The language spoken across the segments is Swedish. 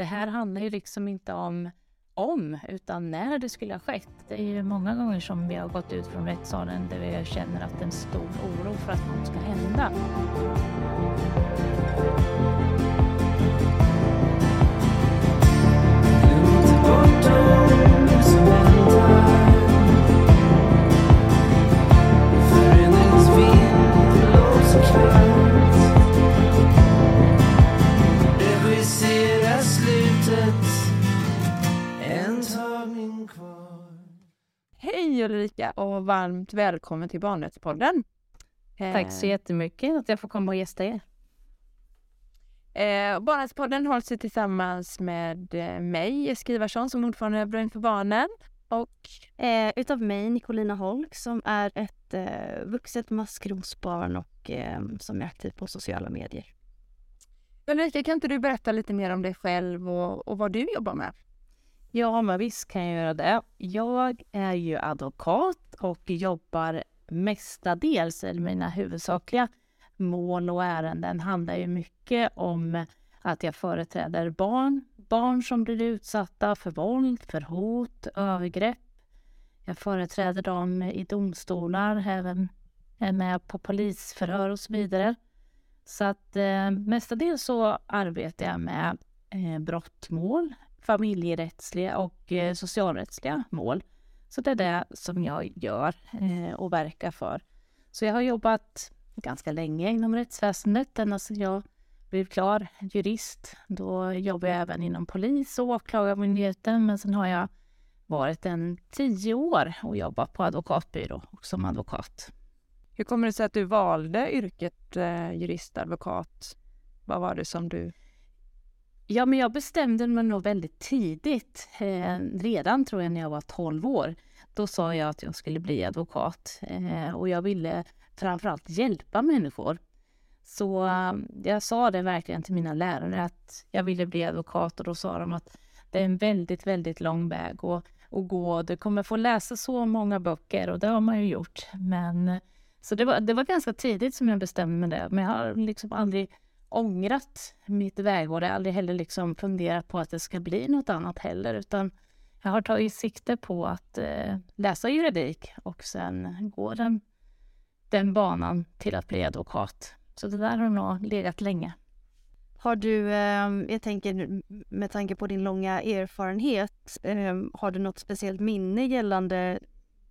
det här handlar ju liksom inte om om, utan när det skulle ha skett. Det är ju många gånger som vi har gått ut från rättssalen där vi känner att det är en stor oro för att något ska hända. Hej Ulrika och varmt välkommen till Barnrättspodden. Tack så jättemycket att jag får komma och gästa er. Eh, Barnrättspodden hålls tillsammans med eh, mig, Jessica Ivarsson, som ordförande i Brunn för barnen. Och eh, utav mig, Nicolina Holk, som är ett eh, vuxet maskrosbarn och eh, som är aktiv på sociala medier. Ulrika, kan inte du berätta lite mer om dig själv och, och vad du jobbar med? Ja, men visst kan jag göra det. Jag är ju advokat och jobbar mestadels, eller mina huvudsakliga mål och ärenden handlar ju mycket om att jag företräder barn, barn som blir utsatta för våld, för hot, övergrepp. Jag företräder dem i domstolar, även är med på polisförhör och så vidare. Så att eh, mestadels så arbetar jag med eh, brottmål, familjerättsliga och eh, socialrättsliga mål. Så det är det som jag gör eh, och verkar för. Så jag har jobbat ganska länge inom rättsväsendet, ända sedan jag blev klar jurist. Då jobbade jag även inom polis och åklagarmyndigheten, men sen har jag varit en tio år och jobbat på advokatbyrå och som advokat. Hur kommer det sig att du valde yrket eh, juristadvokat? Vad var det som du Ja, men jag bestämde mig nog väldigt tidigt. Eh, redan tror jag när jag var 12 år. Då sa jag att jag skulle bli advokat eh, och jag ville framförallt hjälpa människor. Så eh, jag sa det verkligen till mina lärare att jag ville bli advokat och då sa de att det är en väldigt, väldigt lång väg att, att gå. Du kommer få läsa så många böcker och det har man ju gjort. Men, så det var, det var ganska tidigt som jag bestämde mig det. Men jag har liksom aldrig ångrat mitt vägval. Jag har aldrig heller liksom funderat på att det ska bli något annat heller, utan jag har tagit sikte på att eh, läsa juridik och sen gå den, den banan till att bli advokat. Så det där har nog legat länge. Har du, eh, jag tänker med tanke på din långa erfarenhet, eh, har du något speciellt minne gällande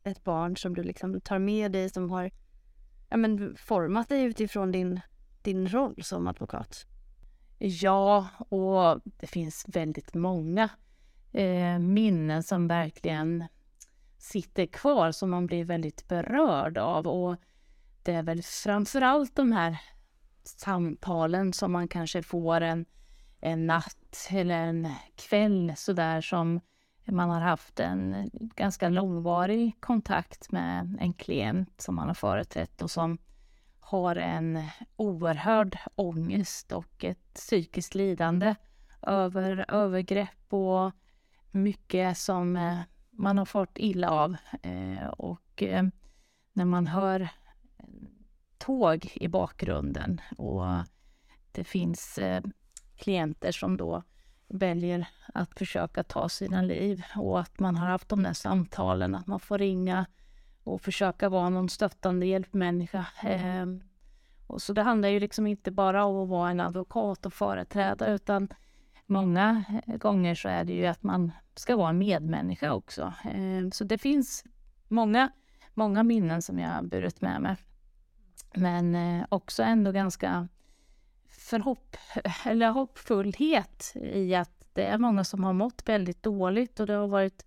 ett barn som du liksom tar med dig som har ja, men, format dig utifrån din din roll som advokat? Ja, och det finns väldigt många eh, minnen som verkligen sitter kvar som man blir väldigt berörd av. Och det är väl framför allt de här samtalen som man kanske får en, en natt eller en kväll sådär som man har haft en ganska långvarig kontakt med en klient som man har företrätt och som har en oerhörd ångest och ett psykiskt lidande över övergrepp och mycket som eh, man har fått illa av. Eh, och eh, när man hör tåg i bakgrunden och det finns klienter som då väljer att försöka ta sina liv och att man har haft de där samtalen, att man får ringa och försöka vara någon stöttande hjälpmänniska. Eh, och så det handlar ju liksom inte bara om att vara en advokat och företräda utan många eh, gånger så är det ju att man ska vara en medmänniska också. Eh, så det finns många, många minnen som jag har burit med mig. Men eh, också ändå ganska förhopp, eller hoppfullhet i att det är många som har mått väldigt dåligt och det har varit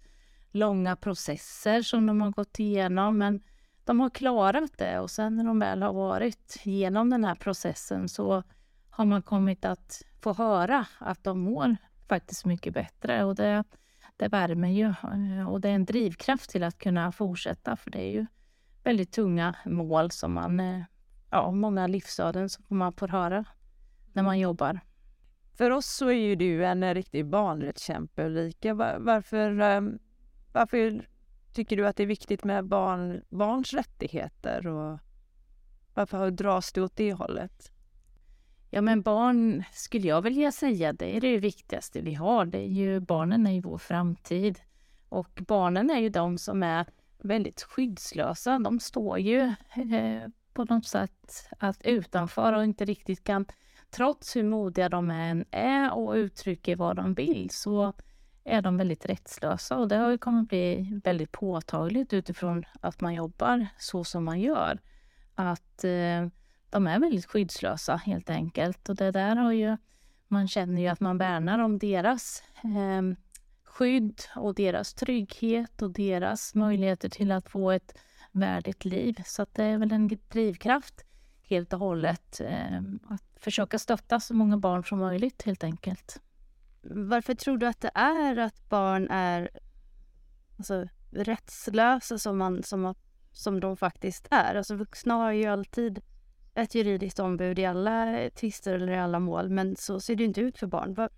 långa processer som de har gått igenom. Men de har klarat det och sen när de väl har varit genom den här processen så har man kommit att få höra att de mår faktiskt mycket bättre och det, det värmer ju och det är en drivkraft till att kunna fortsätta för det är ju väldigt tunga mål som man, eh, ja, många livsöden som man får höra när man jobbar. För oss så är ju du en riktig barnrättskämpe Ulrika. Varför ehm, varför tycker du att det är viktigt med barn, barns rättigheter och varför dras du åt det hållet? Ja, men barn skulle jag vilja säga, det är det viktigaste vi har. Det är ju, barnen är ju vår framtid. Och barnen är ju de som är väldigt skyddslösa. De står ju eh, på något sätt att utanför och inte riktigt kan, trots hur modiga de än är och uttrycker vad de vill, så är de väldigt rättslösa och det har ju kommit bli väldigt påtagligt utifrån att man jobbar så som man gör. Att eh, de är väldigt skyddslösa helt enkelt och det där har ju man känner ju att man värnar om deras eh, skydd och deras trygghet och deras möjligheter till att få ett värdigt liv. Så att det är väl en drivkraft helt och hållet eh, att försöka stötta så många barn som möjligt helt enkelt. Varför tror du att det är att barn är alltså, rättslösa som, man, som, som de faktiskt är? Alltså vuxna har ju alltid ett juridiskt ombud i alla tvister eller i alla mål, men så ser det inte ut för barn.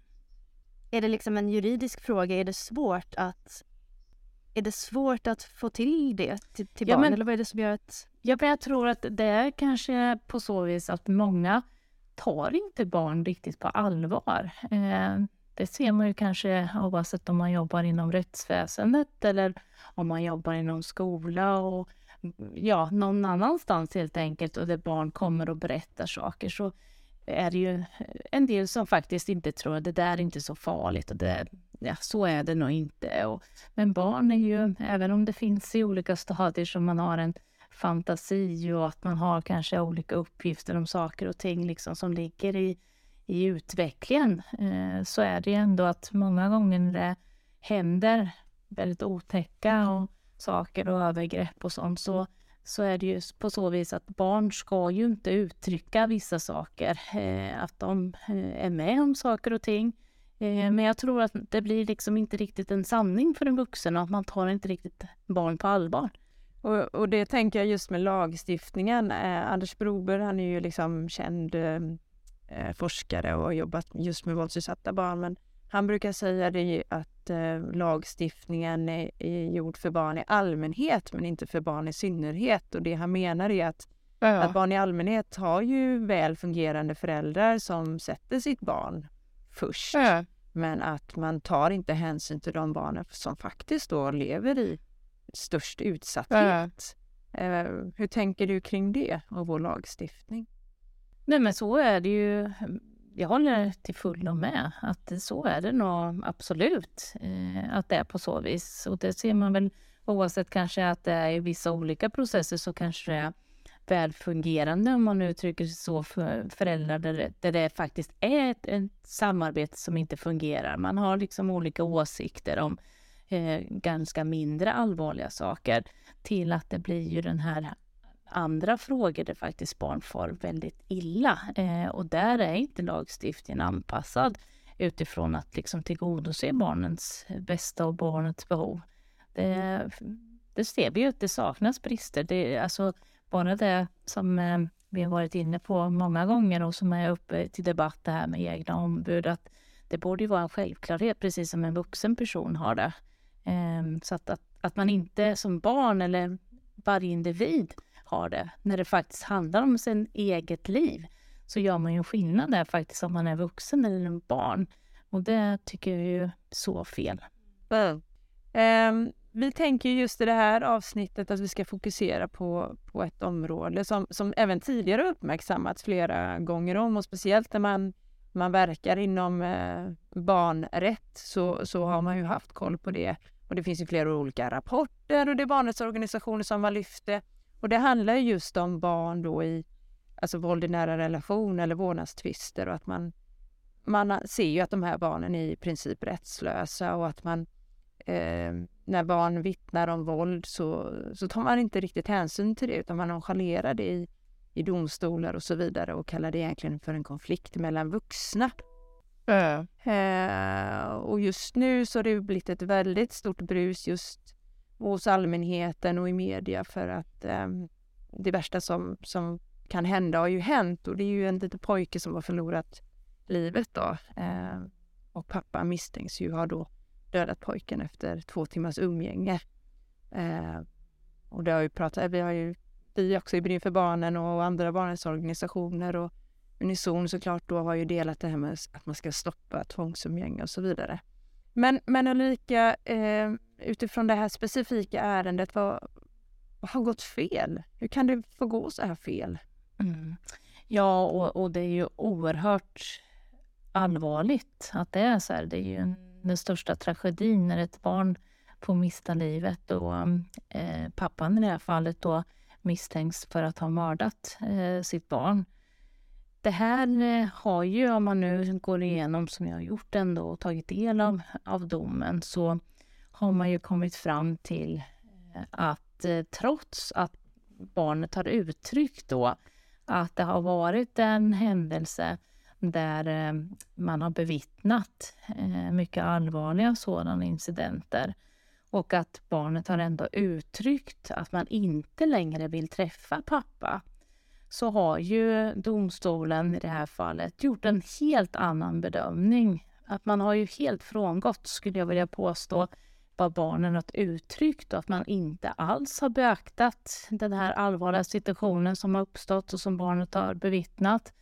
Är det liksom en juridisk fråga? Är det svårt att är det svårt att få till det till, till barn? Men, eller vad är det som gör att... Ja, men jag tror att det är kanske på så vis att många tar inte barn riktigt på allvar. Eh, det ser man ju kanske oavsett om man jobbar inom rättsväsendet eller om man jobbar inom skola och mm, ja, någon annanstans helt enkelt och där barn kommer och berättar saker så är det ju en del som faktiskt inte tror att det där är inte så farligt och det, ja, så är det nog inte. Och, men barn är ju, även om det finns i olika stadier som man har en fantasi och att man har kanske olika uppgifter om saker och ting liksom som ligger i, i utvecklingen, eh, så är det ändå att många gånger när det händer väldigt otäcka och saker och övergrepp och sånt så så är det ju på så vis att barn ska ju inte uttrycka vissa saker, eh, att de eh, är med om saker och ting. Eh, men jag tror att det blir liksom inte riktigt en sanning för en vuxen och att man tar inte riktigt barn på allvar. Och, och det tänker jag just med lagstiftningen. Eh, Anders Broberg, han är ju liksom känd eh, forskare och jobbat just med våldsutsatta barn. Men han brukar säga det att eh, lagstiftningen är, är gjord för barn i allmänhet men inte för barn i synnerhet. Och det han menar är att, ja. att barn i allmänhet har ju väl fungerande föräldrar som sätter sitt barn först. Ja. Men att man tar inte hänsyn till de barnen som faktiskt då lever i störst utsatthet. Eh, hur tänker du kring det och vår lagstiftning? Nej men så är det ju jag håller till fullo med att så är det nog absolut. Eh, att det är på så vis. Och det ser man väl oavsett kanske att det är i vissa olika processer så kanske det är välfungerande om man uttrycker sig så för föräldrar där det, där det faktiskt är ett, ett, samarbete som inte fungerar. Man har liksom olika åsikter om eh, ganska mindre allvarliga saker till att det blir ju den här andra frågor där faktiskt barn far väldigt illa. Eh, och där är inte lagstiftningen anpassad utifrån att liksom tillgodose barnens bästa och barnets behov. Det, det ser vi ju att det saknas brister. Det, alltså, bara det som eh, vi har varit inne på många gånger och som är uppe till debatt det här med egna ombud, att det borde ju vara en självklarhet, precis som en vuxen person har det. Eh, så att, att, att man inte som barn eller varje individ har det, när det faktiskt handlar om sin eget liv, så gör man ju en skillnad där faktiskt om man är vuxen eller en barn. Och det tycker jag är ju så fel. Mm. Um, vi tänker just i det här avsnittet att vi ska fokusera på, på ett område som, som även tidigare uppmärksammats flera gånger om och speciellt när man, man verkar inom eh, barnrätt så, så har man ju haft koll på det. Och det finns ju flera olika rapporter och det är barnrättsorganisationer som har lyft det. Och det handlar just om barn då i alltså våld i nära relation eller vårdnadstvister och att man, man ser ju att de här barnen är i princip rättslösa och att man eh, när barn vittnar om våld så, så tar man inte riktigt hänsyn till det utan man nonchalerar det i, i domstolar och så vidare och kallar det egentligen för en konflikt mellan vuxna. Äh. Eh, och just nu så har det blivit ett väldigt stort brus just hos allmänheten och i media för att eh, det värsta som, som kan hända har ju hänt och det är ju en liten pojke som har förlorat livet då. Eh, och pappa misstänks ju ha då dödat pojken efter två timmars umgänge. Eh, och det har ju pratat, eh, vi har ju vi också i Brinn för barnen och andra barnens organisationer och unison såklart då har ju delat det här med att man ska stoppa tvångsumgänge och så vidare. Men, men Ulrika, eh, utifrån det här specifika ärendet, vad, vad har gått fel? Hur kan det få gå så här fel? Mm. Ja, och, och, det är ju oerhört allvarligt att det är så här. Det är ju den största tragedin när ett barn får mista livet och eh, pappan i det här fallet då misstänks för att ha mördat eh, sitt barn. Det här eh, har ju, om man nu går igenom som jag har gjort ändå och tagit del av, av domen, så har man ju kommit fram till eh, att eh, trots att barnet har uttryckt då att det har varit en händelse där eh, man har bevittnat mycket allvarliga sådana incidenter och att barnet har ändå uttryckt att man inte längre vill träffa pappa så har ju domstolen i det här fallet gjort en helt annan bedömning. Att man har ju helt frångått, skulle jag vilja påstå, vad barnen har uttryckt och att man inte alls har beaktat den här allvarliga situationen som har uppstått och som barnet har bevittnat.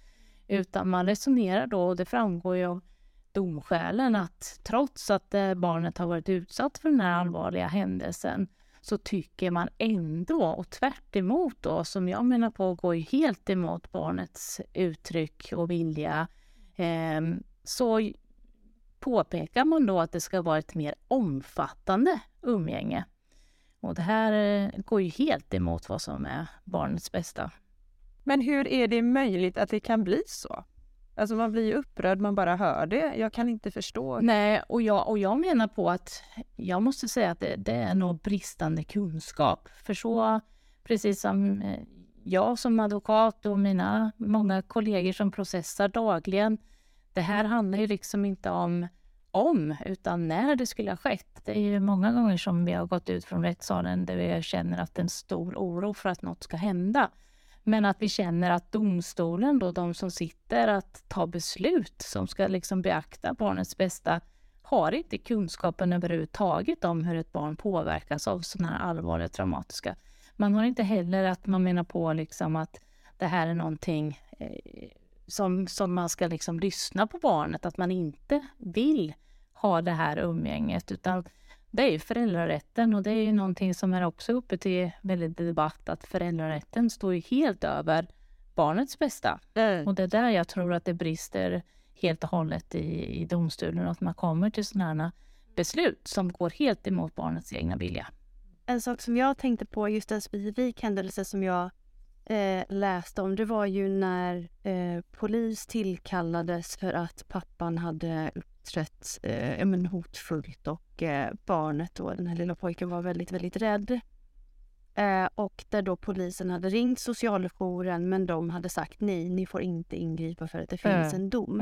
Utan man resonerar då, och det framgår ju av domskälen, att trots att eh, barnet har varit utsatt för den här allvarliga händelsen så tycker man ändå, och tvärt då, som jag menar på går ju helt emot barnets uttryck och vilja, eh, så påpekar man då att det ska vara ett mer omfattande umgänge. Och det här eh, går ju helt emot vad som är barnets bästa. Men hur är det möjligt att det kan bli så? Alltså man blir ju upprörd, man bara hör det. Jag kan inte förstå. Nej, och jag, och jag menar på att jag måste säga att det, det är nog bristande kunskap. För så, precis som eh, jag som advokat och mina många kollegor som processar dagligen. Det här handlar ju liksom inte om om, utan när det skulle ha skett. Det är ju många gånger som vi har gått ut från rättssalen där vi känner att det är en stor oro för att något ska hända. Men att vi känner att domstolen, då, de som sitter att ta beslut som ska liksom beakta barnets bästa, har inte kunskapen överhuvudtaget om hur ett barn påverkas av sådana här allvarliga traumatiska. Man har inte heller att man menar på liksom att det här är någonting eh, som, som man ska liksom lyssna på barnet, att man inte vill ha det här umgänget, utan det är ju föräldrarätten och det är ju någonting som är också uppe till väldigt debatt att föräldrarätten står ju helt över barnets bästa. Mm. Och det är där jag tror att det brister helt och hållet i, i domstolen att man kommer till sådana här beslut som går helt emot barnets egna vilja. En sak som jag tänkte på, just en specifik händelse som jag eh, läste om, det var ju när eh, polis tillkallades för att pappan hade uppträtt eh, men hotfullt och eh, barnet då, den här lilla pojken var väldigt, väldigt rädd. Eh, och där då polisen hade ringt socialjouren men de hade sagt nej, ni får inte ingripa för att det finns en dom.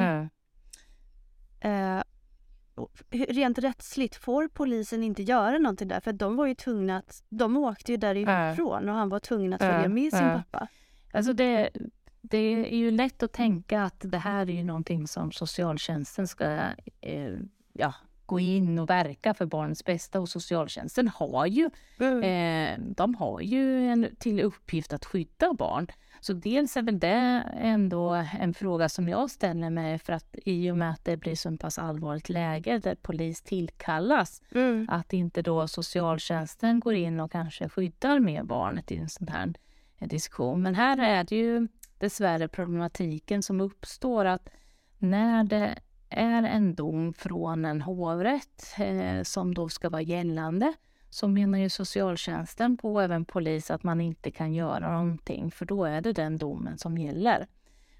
Rent rättsligt får polisen inte göra någonting där för de var ju tvungna att, de åkte ju därifrån och han var tvungen att följa med sin pappa. Alltså det, det är ju lätt att tänka att det här är ju någonting som socialtjänsten ska eh, ja, gå in och verka för barnets bästa och socialtjänsten har ju, mm. eh, de har ju en till uppgift att skydda barn. Så dels är väl det ändå en fråga som jag ställer mig för att i och med att det blir så pass allvarligt läge där polis tillkallas, mm. att inte då socialtjänsten går in och kanske skyddar med barnet i en sån här diskussion. Men här är det ju dessvärre problematiken som uppstår att när det är en dom från en hovrätt eh, som då ska vara gällande så menar ju socialtjänsten på och även polis att man inte kan göra någonting för då är det den domen som gäller.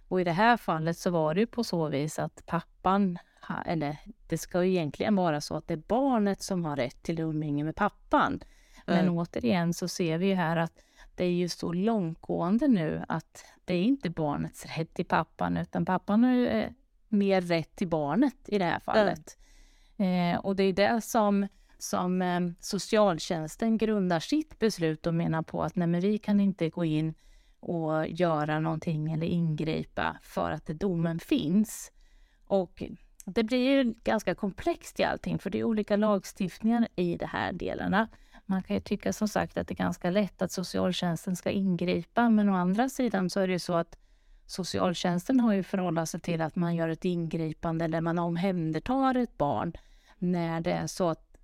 Och i det här fallet så var det ju på så vis att pappan, eller det ska ju egentligen vara så att det är barnet som har rätt till umgänge med pappan. Men mm. återigen så ser vi ju här att det är ju så långtgående nu att det är inte barnets rätt till pappan utan pappan har ju eh, mer rätt till barnet i det här fallet. Mm. Eh, och det är det som, som eh, socialtjänsten grundar sitt beslut och menar på att nej, men vi kan inte gå in och göra någonting eller ingripa för att domen finns. Och det blir ju ganska komplext i allting för det är olika lagstiftningar i de här delarna. Man kan ju tycka som sagt att det är ganska lätt att socialtjänsten ska ingripa, men å andra sidan så är det ju så att socialtjänsten har ju förhållit sig till att man gör ett ingripande eller man omhändertar ett barn när det är så att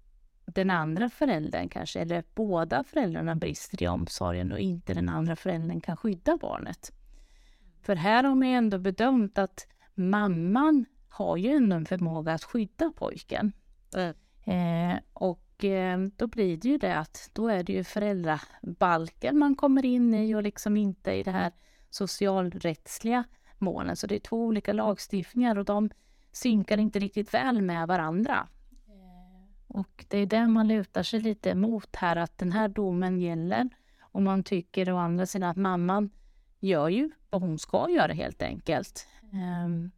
den andra föräldern kanske, eller båda föräldrarna brister i omsorgen och inte den andra föräldern kan skydda barnet. För här har man ändå bedömt att mamman har ju ändå en förmåga att skydda pojken. Mm. Eh, och eh, då blir det ju det att då är det ju föräldrabalken man kommer in i och liksom inte i det här socialrättsliga målen. Så det är två olika lagstiftningar och de synkar inte riktigt väl med varandra. Och det är det man lutar sig lite mot här, att den här domen gäller. Och man tycker å andra sidan att mamman gör ju vad hon ska göra helt enkelt. Ehm,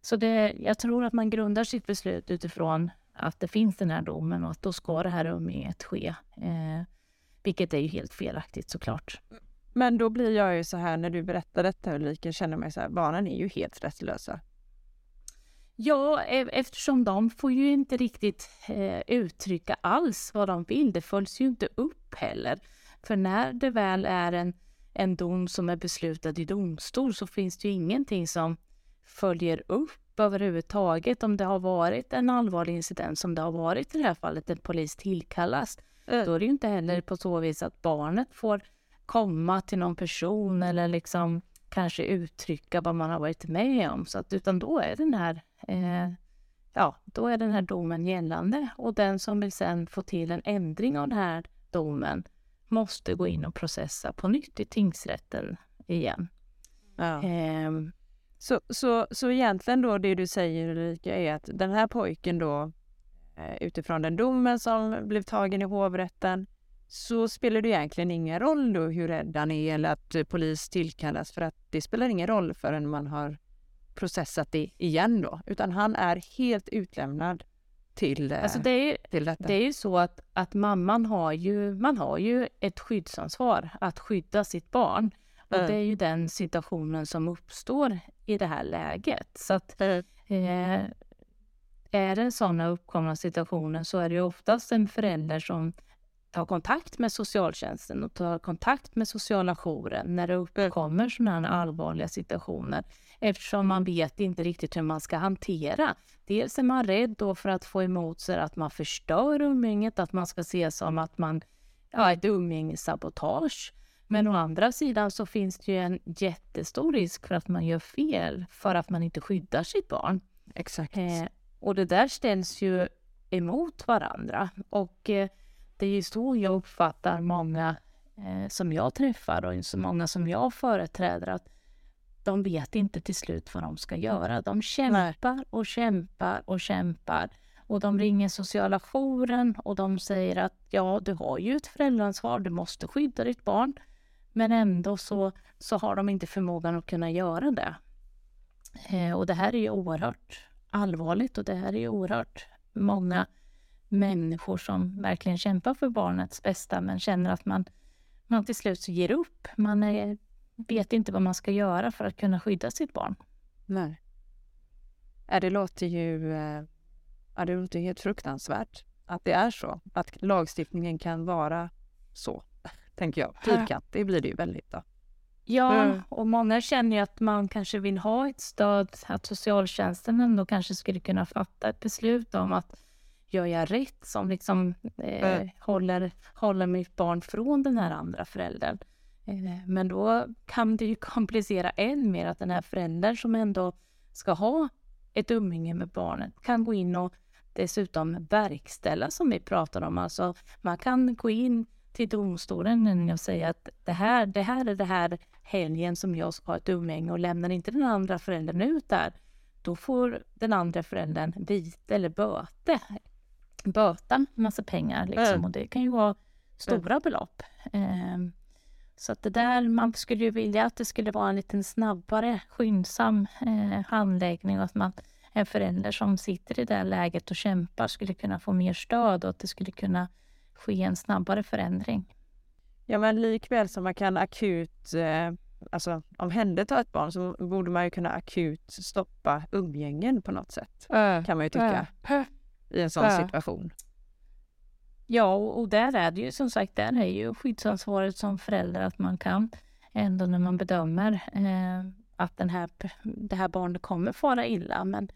så det, jag tror att man grundar sitt beslut utifrån att det finns den här domen och att då ska det här umgänget ske. Eh, vilket är ju helt felaktigt såklart. Men då blir jag ju så här när du berättar detta Ulrika, känner mig så här, barnen är ju helt rättslösa. Ja, eftersom de får ju inte riktigt eh, uttrycka alls vad de vill. Det följs ju inte upp heller. För när det väl är en, en dom som är beslutad i domstol så finns det ju ingenting som följer upp överhuvudtaget om det har varit en allvarlig incident som det har varit i det här fallet, en polis tillkallas. Mm. Då är det ju inte heller på så vis att barnet får komma till någon person eller liksom kanske uttrycka vad man har varit med om. Så att, utan då är den här eh, ja, då är den här domen gällande och den som vill sen få till en ändring av den här domen måste gå in och processa på nytt i tingsrätten igen. Ja. Eh, så, så, så egentligen då det du säger Ulrika är att den här pojken då eh, utifrån den domen som blev tagen i hovrätten så spelar det egentligen ingen roll då hur rädd han är eller att polis tillkallas för att det spelar ingen roll förrän man har processat det igen då, utan han är helt utlämnad till, alltså det är, till detta. Det är ju så att, att mamman har ju, man har ju ett skyddsansvar att skydda sitt barn. Och mm. det är ju den situationen som uppstår i det här läget. Så att mm. eh, är det sådana uppkomna situationer så är det ju oftast en förälder som tar kontakt med socialtjänsten och tar kontakt med sociala jouren när det uppkommer sådana här allvarliga situationer eftersom man vet inte riktigt hur man ska hantera. Dels är man rädd då för att få emot sig att man förstör umgänget, att man ska se som att man ja, ett umgängessabotage. Men å andra sidan så finns det ju en jättestor risk för att man gör fel för att man inte skyddar sitt barn. Exakt. Eh, och det där ställs ju emot varandra. Och eh, det är så jag uppfattar många eh, som jag träffar och så många som jag företräder att de vet inte till slut vad de ska göra. De kämpar och kämpar och kämpar. Och de ringer sociala jouren och de säger att ja, du har ju ett föräldraansvar, du måste skydda ditt barn. Men ändå så, så har de inte förmågan att kunna göra det. Eh, och det här är ju oerhört allvarligt och det här är ju oerhört många människor som verkligen kämpar för barnets bästa men känner att man, man till slut så ger upp. Man är vet inte vad man ska göra för att kunna skydda sitt barn. Nej. Ja, det låter ju eh, ja, det låter helt fruktansvärt att det är så. Att lagstiftningen kan vara så, tänker jag. Fyrkantig blir det ju väldigt då. Ja, och många känner ju att man kanske vill ha ett stöd, att socialtjänsten ändå kanske skulle kunna fatta ett beslut om att gör jag rätt som liksom eh, mm. håller, håller mitt barn från den här andra föräldern. Eh, men då kan det ju komplicera än mer att den här föräldern som ändå ska ha ett umgänge med barnet kan gå in och dessutom verkställa som vi pratar om. Alltså man kan gå in till domstolen och säga att det här, det här är det här helgen som jag ska ha ett umgänge och lämnar inte den andra föräldern ut där, då får den andra föräldern vite eller böte. Böta massa pengar liksom mm. och det kan ju vara stora mm. belopp. Um, så att det där, man skulle ju vilja att det skulle vara en lite snabbare, skyndsam eh, handläggning och att man, en förälder som sitter i det läget och kämpar skulle kunna få mer stöd och att det skulle kunna ske en snabbare förändring. Ja, men likväl som man kan akut eh, alltså, omhänderta ett barn så borde man ju kunna akut stoppa umgängen på något sätt. Äh, kan man ju tycka. Äh, I en sån äh. situation. Ja, och där är det ju som sagt, där är ju skyddsansvaret som förälder att man kan ändå när man bedömer eh, att den här, det här barnet kommer fara illa. Men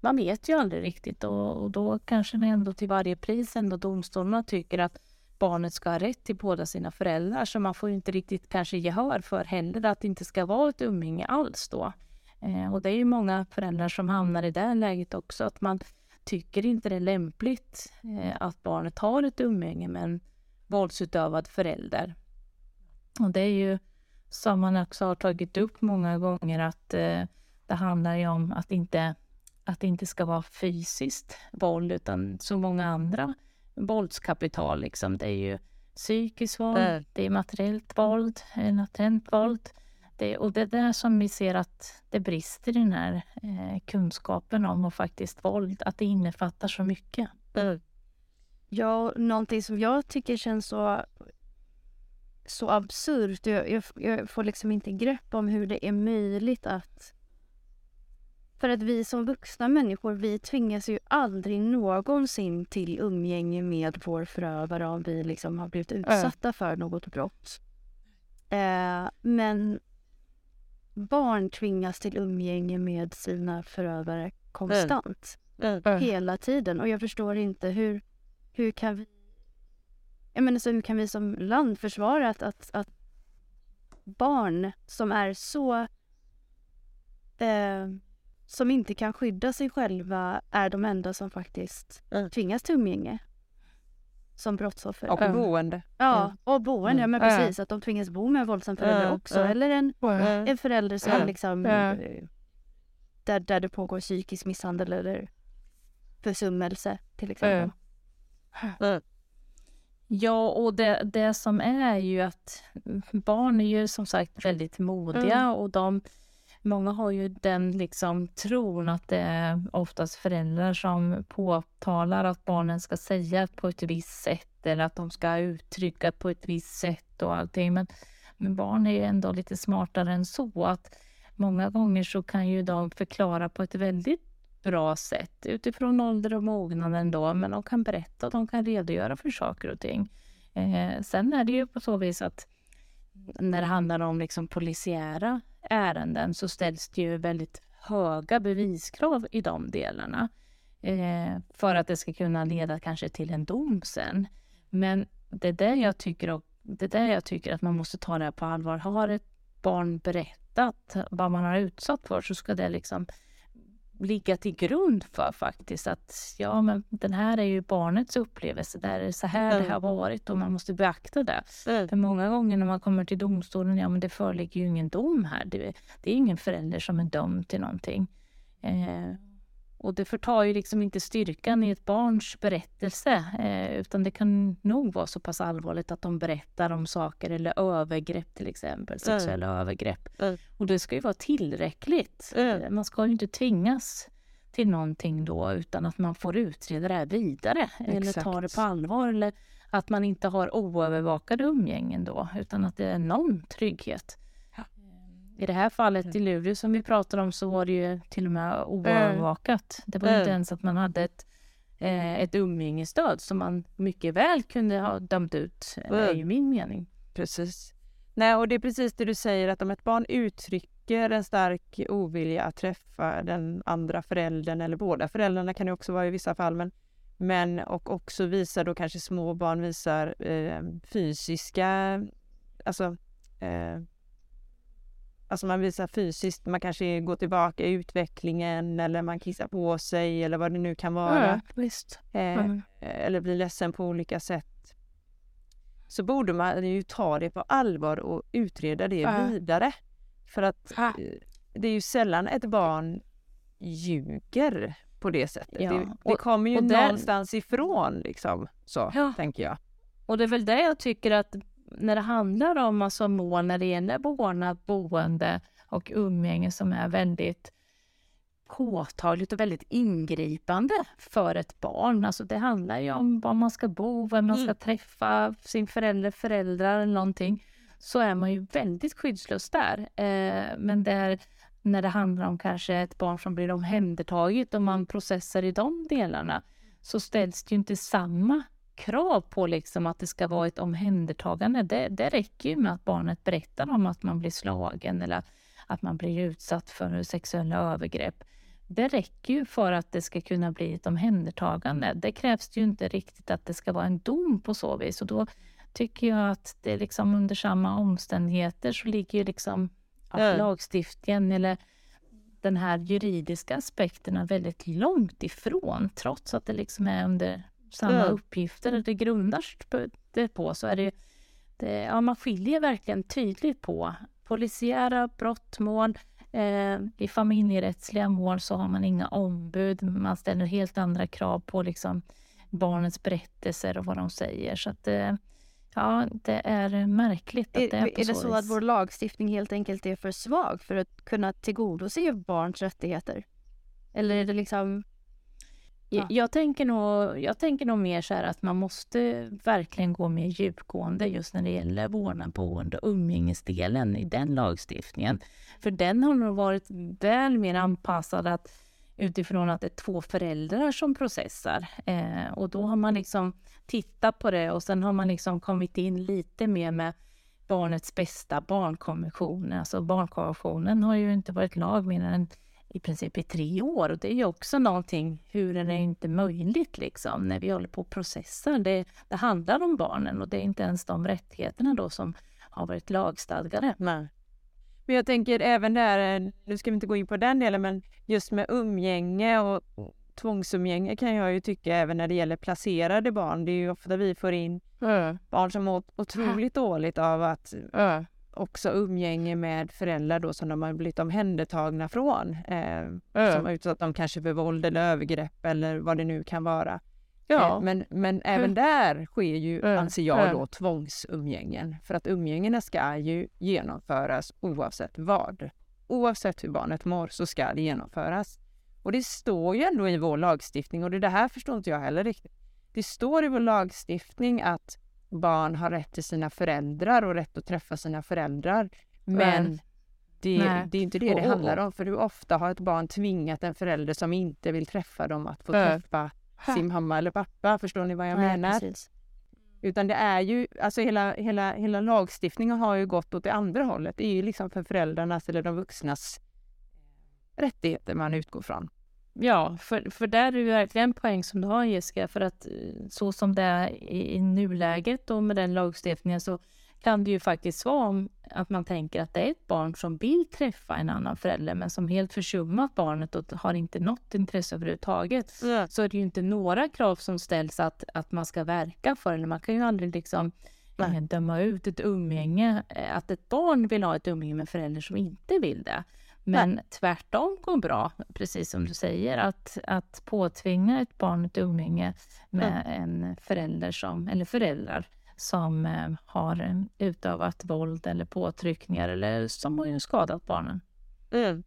man vet ju aldrig riktigt och, och då kanske det ändå till varje pris ändå domstolarna tycker att barnet ska ha rätt till båda sina föräldrar. Så man får inte riktigt kanske gehör för heller att det inte ska vara ett umgänge alls då. Eh, och det är ju många föräldrar som hamnar i det läget också, att man tycker inte det är lämpligt eh, att barnet har ett umgänge med en våldsutövad förälder. Och det är ju som man också har tagit upp många gånger att eh, det handlar ju om att inte, att det inte ska vara fysiskt våld utan så många andra våldskapital. Liksom. Det är ju psykiskt våld, mm. det är materiellt våld, latent våld. Det, och det är där som vi ser att det brister i den här eh, kunskapen om och faktiskt våld, att det innefattar så mycket. Mm. Ja, någonting som jag tycker känns så, så absurt. Jag, jag, jag, får liksom inte grepp om hur det är möjligt att... För att vi som vuxna människor, vi tvingas ju aldrig någonsin till umgänge med vår förövare om vi liksom har blivit utsatta för något brott. Eh, men barn tvingas till umgänge med sina förövare konstant. Mm. Mm. Hela tiden. Och jag förstår inte hur, hur kan vi jag menar, så hur kan vi som land försvara att, att, att barn som är så... Eh, som inte kan skydda sig själva är de enda som faktiskt mm. tvingas till umgänge som brottsoffer. Och boende. Ja, mm. och boende. Ja, men precis. Att de tvingas bo med en våldsam förälder också. Eller en, en förälder som liksom... Eh, där, där det pågår psykisk misshandel eller försummelse till exempel. Ja, och det, det som är ju att barn är ju som sagt väldigt modiga mm. och de Många har ju den liksom tron att det är oftast föräldrar som påtalar att barnen ska säga på ett visst sätt eller att de ska uttrycka på ett visst sätt och allting. Men, men barn är ju ändå lite smartare än så. att Många gånger så kan ju de förklara på ett väldigt bra sätt utifrån ålder och mognad ändå. Men de kan berätta, de kan redogöra för saker och ting. Eh, sen är det ju på så vis att när det handlar om liksom polisiära ärenden så ställs det ju väldigt höga beviskrav i de delarna. Eh, för att det ska kunna leda kanske till en dom sen. Men det är där jag tycker, det där jag tycker att man måste ta det här på allvar. Har ett barn berättat vad man har utsatt för så ska det liksom ligga till grund för faktiskt att ja, men den här är ju barnets upplevelse. Där är det så här mm. det har varit och man måste beakta det. Mm. För många gånger när man kommer till domstolen, ja men det föreligger ju ingen dom här. Det, det är ingen förälder som är dömd till någonting. Eh, och det förtar ju liksom inte styrkan i ett barns berättelse eh, utan det kan nog vara så pass allvarligt att de berättar om saker eller övergrepp till exempel, sexuella mm. övergrepp. Mm. Och det ska ju vara tillräckligt. Mm. Man ska ju inte tvingas till någonting då utan att man får utreda det här vidare Exakt. eller ta det på allvar eller att man inte har oövervakade umgängen då utan att det är någon trygghet. I det här fallet mm. i Luleå som vi pratar om så var det ju till och med oövervakat. Det var inte ens att man hade ett, eh, ett umgängesstöd som man mycket väl kunde ha dömt ut, är ju min mening. Precis. Nej, och det är precis det du säger att om ett barn uttrycker en stark ovilja att träffa den andra föräldern eller båda föräldrarna kan det också vara i vissa fall, men, men och också visar då kanske små barn visar eh, fysiska, alltså eh, Alltså man visar fysiskt, man kanske går tillbaka i utvecklingen eller man kissar på sig eller vad det nu kan vara. Ja. Eh, mm. Eller blir ledsen på olika sätt. Så borde man ju ta det på allvar och utreda det ja. vidare. För att ja. Eh, det är ju sällan ett barn ljuger på det sättet. Ja. Det, det kommer ju och någonstans där... ifrån liksom. Så tänker jag. Och det är väl det jag tycker att när det handlar om alltså mål när det gäller vårdnad, boende och umgänge som är väldigt påtagligt och väldigt ingripande för ett barn. Alltså det handlar ju om var man ska bo, vem man ska mm. träffa, sin förälder, föräldrar eller någonting. Så är man ju väldigt skyddslös där. Eh, men där, när det handlar om kanske ett barn som blir omhändertaget och man processar i de delarna så ställs det ju inte samma krav på liksom att det ska vara ett omhändertagande. Det, det räcker ju med att barnet berättar om att man blir slagen eller att man blir utsatt för sexuella övergrepp. Det räcker ju för att det ska kunna bli ett omhändertagande. Det krävs ju inte riktigt att det ska vara en dom på så vis. Och då tycker jag att det är liksom under samma omständigheter så ligger ju liksom ja, lagstiftningen eller den här juridiska aspekterna väldigt långt ifrån. Trots att det liksom är under samma ja. uppgifter det grundar det på så är det, det ja, man skiljer verkligen tydligt på polisiära brottmål, eh, i familjerättsliga mål så har man inga ombud, man ställer helt andra krav på liksom barnets berättelser och vad de säger. Så att, eh, Ja, det är märkligt att är, det är på Är det så, så att vår lagstiftning helt enkelt är för svag för att kunna tillgodose barns rättigheter? Eller är det liksom... Ja. Jag, tänker nog, jag tänker nog mer så här att man måste verkligen gå mer djupgående just när det gäller vårdnad, boende och umgängesdelen i den lagstiftningen. För den har nog varit väl mer anpassad att utifrån att det är två föräldrar som processar. Eh, och då har man liksom tittat på det och sen har man liksom kommit in lite mer med barnets bästa, barnkonventionen. Alltså barnkonventionen har ju inte varit lag mer än i princip i tre år och det är ju också någonting, hur är det inte möjligt liksom när vi håller på och processar? Det, det handlar om barnen och det är inte ens de rättigheterna då som har varit lagstadgade. Nej. Men jag tänker även där, nu ska vi inte gå in på den delen, men just med umgänge och tvångsumgänge kan jag ju tycka även när det gäller placerade barn. Det är ju ofta vi får in mm. barn som mår otroligt dåligt av att mm. Också umgänge med föräldrar då som de har blivit omhändertagna från. Eh, mm. Som har utsatt dem kanske för våld eller övergrepp eller vad det nu kan vara. Ja. Eh, men, men även där sker ju, anser jag då, tvångsumgängen. För att umgängena ska ju genomföras oavsett vad. Oavsett hur barnet mår så ska det genomföras. Och det står ju ändå i vår lagstiftning och det, det här förstår inte jag heller riktigt. Det står i vår lagstiftning att barn har rätt till sina föräldrar och rätt att träffa sina föräldrar. Men det, det, är inte det det handlar om. För hur ofta har ett barn tvingat en förälder som inte vill träffa dem att få träffa sin mamma eller pappa. Förstår ni vad jag Nej, menar? Precis. Utan det är ju, alltså hela, hela, hela lagstiftningen har ju gått åt det andra hållet. Det är ju liksom för föräldrarnas eller de vuxnas rättigheter man utgår från. Ja, för, för där är det verkligen en poäng som du har Jessica, för att eh, så som det är i, i nuläget och med den lagstiftningen så kan det ju faktiskt vara att man tänker att det är ett barn som vill träffa en annan förälder men som helt försummat barnet och har inte något intresse överhuvudtaget. Mm. Så är det ju inte några krav som ställs att, att man ska verka för eller man kan ju aldrig liksom Nej. döma ut ett umgänge, eh, att ett barn vill ha ett umgänge med förälder som inte vill det. Men Nej. tvärtom går bra, precis som du säger, att, att påtvinga ett barn ett umgänge med mm. en förälder som, eller föräldrar som eh, har eh, utövat våld eller påtryckningar eller som har skadat barnen. Mm.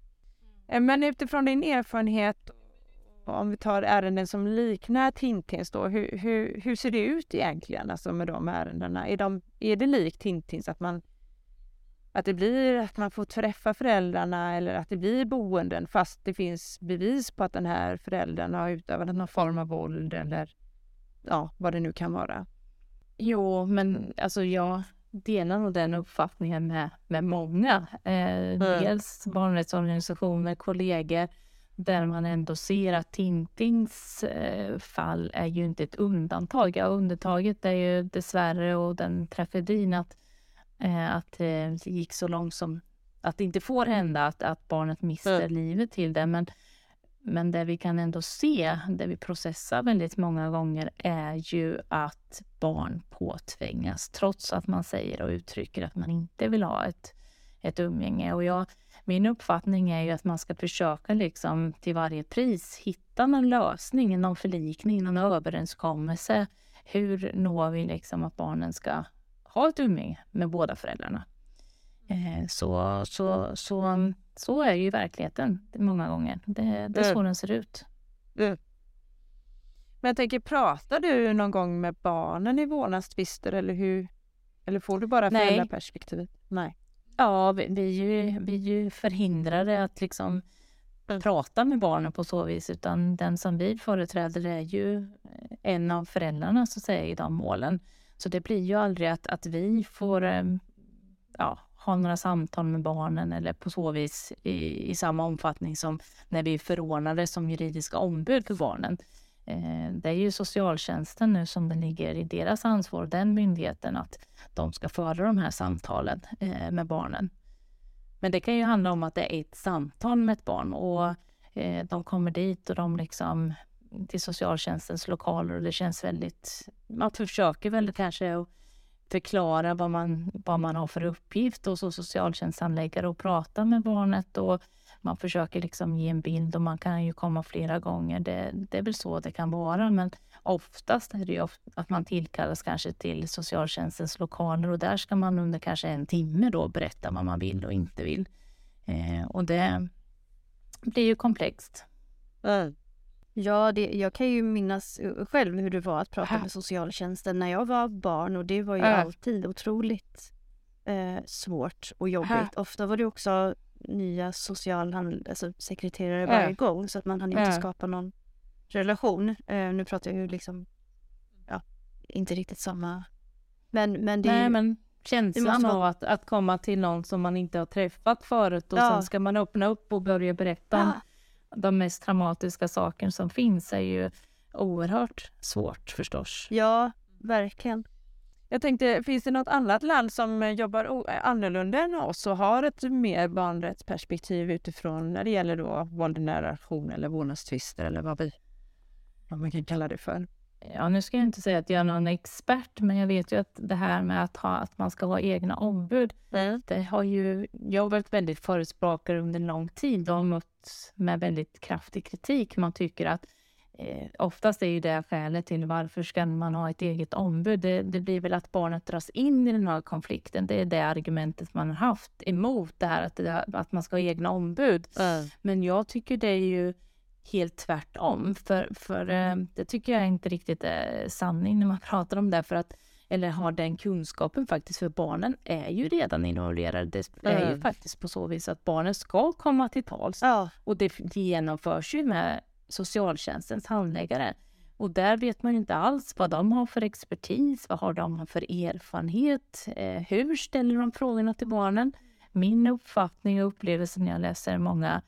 Men utifrån din erfarenhet, om vi tar ärenden som liknar Tintins då, hur, hur, hur ser det ut egentligen alltså med de ärendena? Är, de, är det likt Tintins att man att det blir att man får träffa föräldrarna eller att det blir boenden fast det finns bevis på att den här föräldern har utövat någon form av våld eller ja, vad det nu kan vara. Jo, men alltså jag delar nog den uppfattningen med, med många. Eh, mm. Dels barnrättsorganisationer, kollegor, där man ändå ser att Tintins eh, fall är ju inte ett undantag. Ja, undantaget är ju dessvärre och den tragedin att, att eh, det gick så långt som att det inte får hända att, att barnet mister mm. livet till det. Men men det vi kan ändå se, det vi processar väldigt många gånger är ju att barn påtvingas trots att man säger och uttrycker att man inte vill ha ett, ett umgänge. Och jag, min uppfattning är ju att man ska försöka liksom till varje pris hitta någon lösning, någon förlikning, någon överenskommelse. Hur når vi liksom att barnen ska ha ett umgänge med båda föräldrarna? Eh, så, så, så, så är ju verkligheten många gånger. Det, det är så den ser ut. Men jag tänker, pratar du någon gång med barnen i vårdnadstvister eller hur? Eller får du bara föräldraperspektivet? Nej. Ja, vi, vi, är ju, vi är ju förhindrade att liksom mm. prata med barnen på så vis utan den som vi företräder är ju en av föräldrarna så att säga i de målen. Så det blir ju aldrig att, att vi får eh, ja, ha några samtal med barnen eller på så vis i, i samma omfattning som när vi är förordnade som juridiska ombud för barnen. Eh, det är ju socialtjänsten nu som det ligger i deras ansvar, den myndigheten, att de ska föra de här samtalen eh, med barnen. Men det kan ju handla om att det är ett samtal med ett barn och eh, de kommer dit och de liksom till socialtjänstens lokaler och det känns väldigt... Man försöker väl kanske att förklara vad man, vad man har för uppgift och så socialtjänsthandläggare och prata med barnet och man försöker liksom ge en bild och man kan ju komma flera gånger. Det, det är väl så det kan vara, men oftast är det ju att man tillkallas kanske till socialtjänstens lokaler och där ska man under kanske en timme då berätta vad man vill och inte vill. Eh, och det blir ju komplext. Mm. Ja, det, jag kan ju minnas själv hur det var att prata med socialtjänsten när jag var barn och det var ju äh. alltid otroligt eh, svårt och jobbigt. Äh. Ofta var det också nya socialsekreterare alltså, varje gång så att man hann inte skapa någon relation. Eh, nu pratar jag ju liksom, ja, inte riktigt samma. Men, men det Nej, men känslan av att, att komma till någon som man inte har träffat förut och ja. sen ska man öppna upp och börja berätta ja de mest traumatiska saker som finns är ju oerhört svårt förstås. Ja, verkligen. Jag tänkte, finns det något annat land som jobbar annorlunda än oss och har ett mer barnrättsperspektiv utifrån när det gäller då våld i nära relation eller vårdnadstvister eller vad vi vad man kan kalla det för? Ja, nu ska jag inte säga att jag är någon expert, men jag vet ju att det här med att, ha, att man ska ha egna ombud, mm. det har ju jag har varit väldigt förespråkare under lång tid och har mött med väldigt kraftig kritik. Man tycker att eh, oftast är ju det skälet till varför ska man ha ett eget ombud. Det, det, blir väl att barnet dras in i den här konflikten. Det är det argumentet man har haft emot det här att, det, att man ska ha egna ombud. Mm. Men jag tycker det är ju helt tvärtom. För, för eh, det tycker jag inte riktigt är sanning när man pratar om det. För att, eller har den kunskapen faktiskt, för barnen är ju redan involverade. Det är mm. ju faktiskt på så vis att barnen ska komma till tals. Ja. Och det genomförs ju med socialtjänstens handläggare. Och där vet man ju inte alls vad de har för expertis, vad har de för erfarenhet, eh, hur ställer de frågorna till barnen? Min uppfattning och upplevelse när jag läser många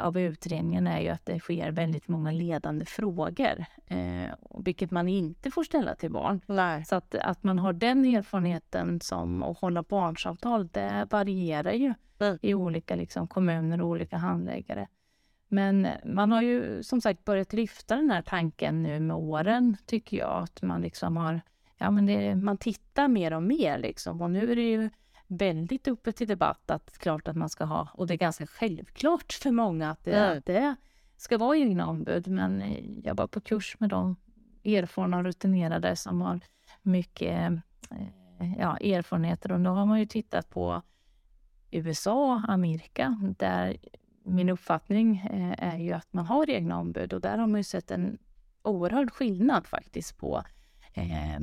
av utredningen är ju att det sker väldigt många ledande frågor, eh, vilket man inte får ställa till barn. Nej. Så att, att man har den erfarenheten som att hålla barnsamtal, det varierar ju mm. i olika liksom, kommuner och olika handläggare. Men man har ju som sagt börjat lyfta den här tanken nu med åren, tycker jag. Att man liksom har, ja men det, man tittar mer och mer liksom. Och nu är det ju väldigt uppe till debatt att klart att man ska ha, och det är ganska självklart för många att det, mm. det ska vara egna ombud. Men jag var på kurs med de erfarna och rutinerade som har mycket eh, ja, erfarenheter och då har man ju tittat på USA, Amerika, där min uppfattning eh, är ju att man har egna ombud och där har man ju sett en oerhörd skillnad faktiskt på eh,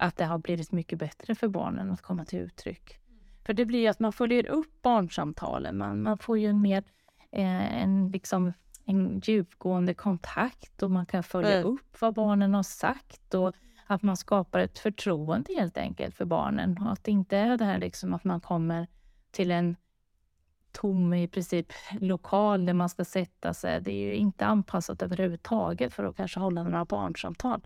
att det har blivit mycket bättre för barnen att komma till uttryck. För det blir ju att man följer upp barnsamtalen. Man, man får ju en mer eh, en, liksom, en djupgående kontakt och man kan följa mm. upp vad barnen har sagt och att man skapar ett förtroende helt enkelt för barnen. Och att det inte är det här liksom att man kommer till en tom i princip lokal där man ska sätta sig. Det är ju inte anpassat överhuvudtaget för att kanske hålla några barnsamtal.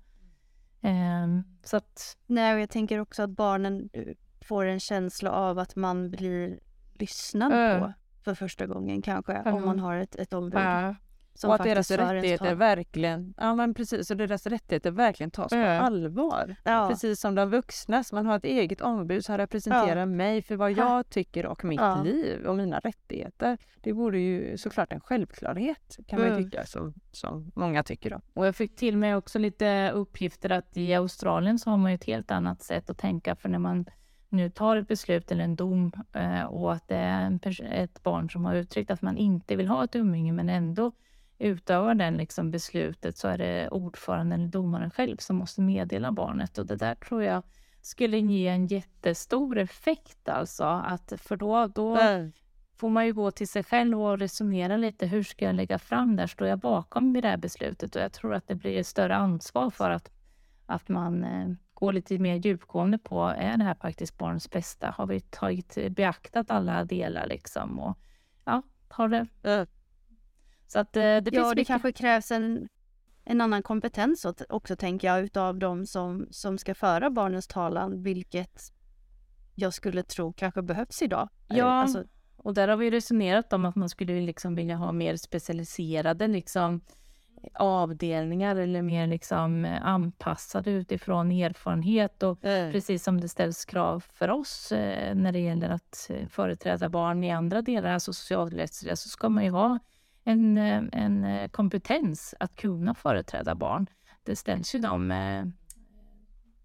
Um, så att... Nej, och jag tänker också att barnen eh, får en känsla av att man blir lyssnad uh. på för första gången kanske, uh. om man har ett, ett ombud. Uh. Och att deras rättigheter verkligen, ja men precis, och deras rättigheter verkligen tas på allvar. Ja. Precis som de vuxna, man har ett eget ombud som representerar ja. mig för vad jag tycker och mitt ja. liv och mina rättigheter. Det vore ju såklart en självklarhet kan man mm. tycka, som, som många tycker. Då. Och jag fick till mig också lite uppgifter att i Australien så har man ett helt annat sätt att tänka för när man nu tar ett beslut eller en dom eh, och att det är ett barn som har uttryckt att man inte vill ha ett umgänge men ändå utövar den liksom beslutet så är det ordföranden eller domaren själv som måste meddela barnet och det där tror jag skulle ge en jättestor effekt alltså. Att, för då, då mm. får man ju gå till sig själv och resonera lite. Hur ska jag lägga fram det Står jag bakom det här beslutet? Och jag tror att det blir ett större ansvar för att, att man eh, gå lite mer djupgående på, är det här faktiskt barnets bästa? Har vi tagit, beaktat alla delar liksom? Och, ja, har det... Mm. Så att eh, det finns Ja, det mycket... kanske krävs en, en annan kompetens också tänker jag utav de som, som ska föra barnens talan, vilket jag skulle tro kanske behövs idag. Eh, Ja, Alltså, Och där har vi resonerat om att man skulle liksom vilja ha mer specialiserade liksom, avdelningar eller mer liksom, anpassade utifrån erfarenhet. Och Mm. precis som det ställs krav för oss när det gäller att företräda barn i andra delar, alltså socialrättsliga, så ska man ju ha en, eh, en eh, kompetens att kunna företräda barn. Det ställs ju de, eh,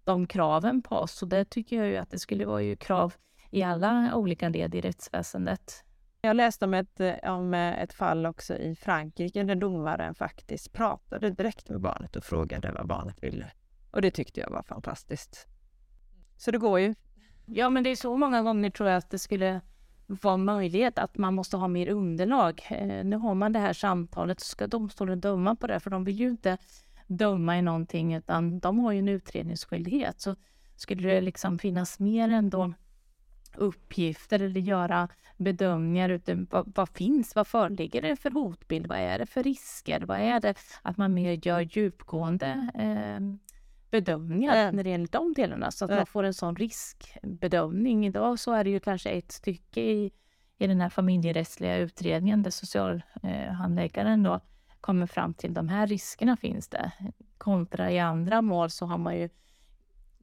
de kraven på oss och det tycker jag ju att det skulle vara ju krav i alla olika led i rättsväsendet. Jag läste om ett, om ett fall också i Frankrike där domaren faktiskt pratade direkt med barnet och frågade vad barnet ville. Och det tyckte jag var fantastiskt. Så det går ju. Ja, men det är så många gånger tror jag att det skulle vara möjlighet att man måste ha mer underlag. Eh, nu har man det här samtalet, så ska domstolen döma på det, för de vill ju inte döma i någonting, utan de har ju en utredningsskyldighet. Så skulle det liksom finnas mer ändå uppgifter eller göra bedömningar utan vad, vad finns, vad föreligger det för hotbild, vad är det för risker, vad är det, att man mer gör djupgående eh, bedömningar när det gäller de delarna så att man får en sån riskbedömning. Idag så är det ju kanske ett stycke i, i den här familjerättsliga utredningen där socialhandläggaren då kommer fram till de här riskerna finns det. Kontra i andra mål så har man ju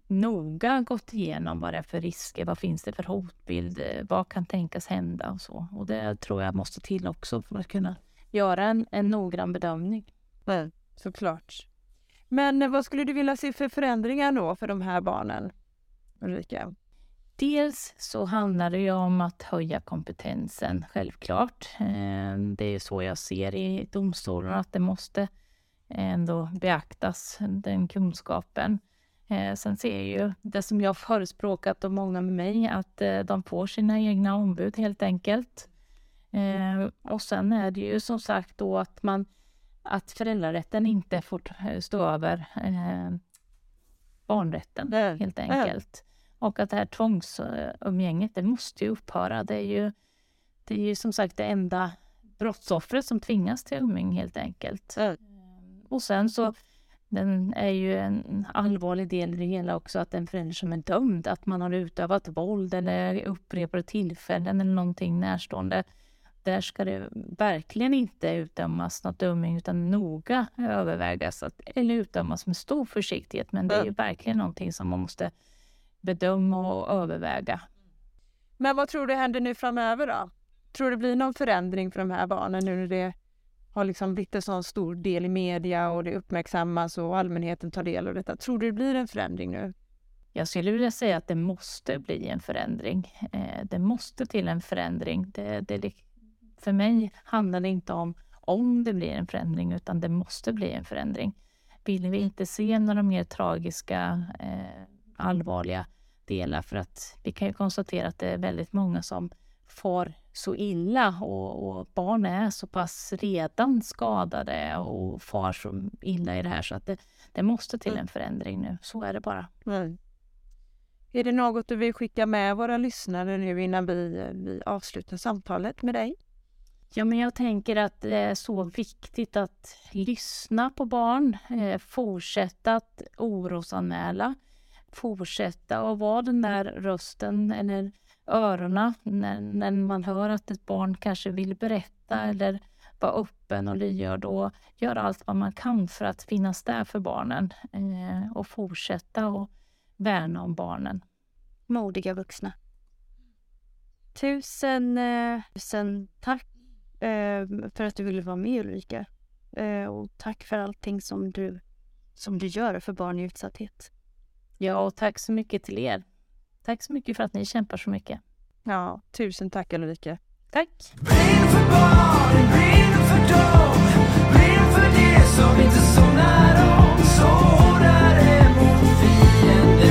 noga gått igenom vad det är för risker, vad finns det för hotbild, vad kan tänkas hända och så. Och det tror jag måste till också för att kunna göra en, en noggrann bedömning. Mm. Såklart. Men eh, vad skulle du vilja se för förändringar då för de här barnen? Ulrika? Dels så handlar det ju om att höja kompetensen, självklart. Eh, det är så jag ser i domstolarna, att det måste eh, ändå beaktas, den kunskapen. Sen ser jag ju det som jag förespråkat och många med mig, att de får sina egna ombud helt enkelt. Och sen är det ju som sagt då att man att föräldrarätten inte får stå över eh, barnrätten Mm. helt enkelt. Och att det här tvångsumgänget, det måste ju upphöra. Det är ju, det är ju som sagt det enda brottsoffret som tvingas till umgänge helt enkelt. Mm. Och sen så, den är ju en allvarlig del i det hela också att en förälder som är dömd, att man har utövat våld eller upprepade tillfällen eller någonting närstående. Där ska det verkligen inte utdömas något umgänge utan noga övervägas att, eller utdömas med stor försiktighet. Men det är ju verkligen någonting som man måste bedöma och överväga. Men vad tror du händer nu framöver då? Tror du det blir någon förändring för de här barnen nu när det har liksom blivit en sån stor del i media och det uppmärksammas och allmänheten tar del av detta? Tror du det blir en förändring nu? Jag skulle vilja säga att det måste bli en förändring. Eh, det måste till en förändring. Det, det, för mig handlar det inte om om det blir en förändring, utan det måste bli en förändring. Vill vi inte se några mer tragiska, eh, allvarliga delar, för att vi kan ju konstatera att det är väldigt många som far så illa och, och barn är så pass redan skadade och far så illa i det här så att det, det måste till en förändring nu. Så är det bara. Mm. Är det något du vill skicka med våra lyssnare nu innan vi, vi avslutar samtalet med dig? Ja, men jag tänker att det är så viktigt att lyssna på barn, eh, fortsätta att orosanmäla, fortsätta att vara den där rösten eller öronen när, när man hör att ett barn kanske vill berätta eller vara öppen och lyhörd och göra allt vad man kan för att finnas där för barnen eh, och fortsätta att värna om barnen. modiga vuxna. Tusen, eh, tusen tack eh, för att du ville vara med Ulrika. Eh, och tack för allting som du, som du gör för barn i utsatthet. Ja, och tack så mycket till er. Tack så mycket för att ni kämpar så mycket. Ja, tusen tack Ulrika. Tack. Brinner för barnen, brinner för dem, brinner för det som inte somnar om, så hårdare mot fienden.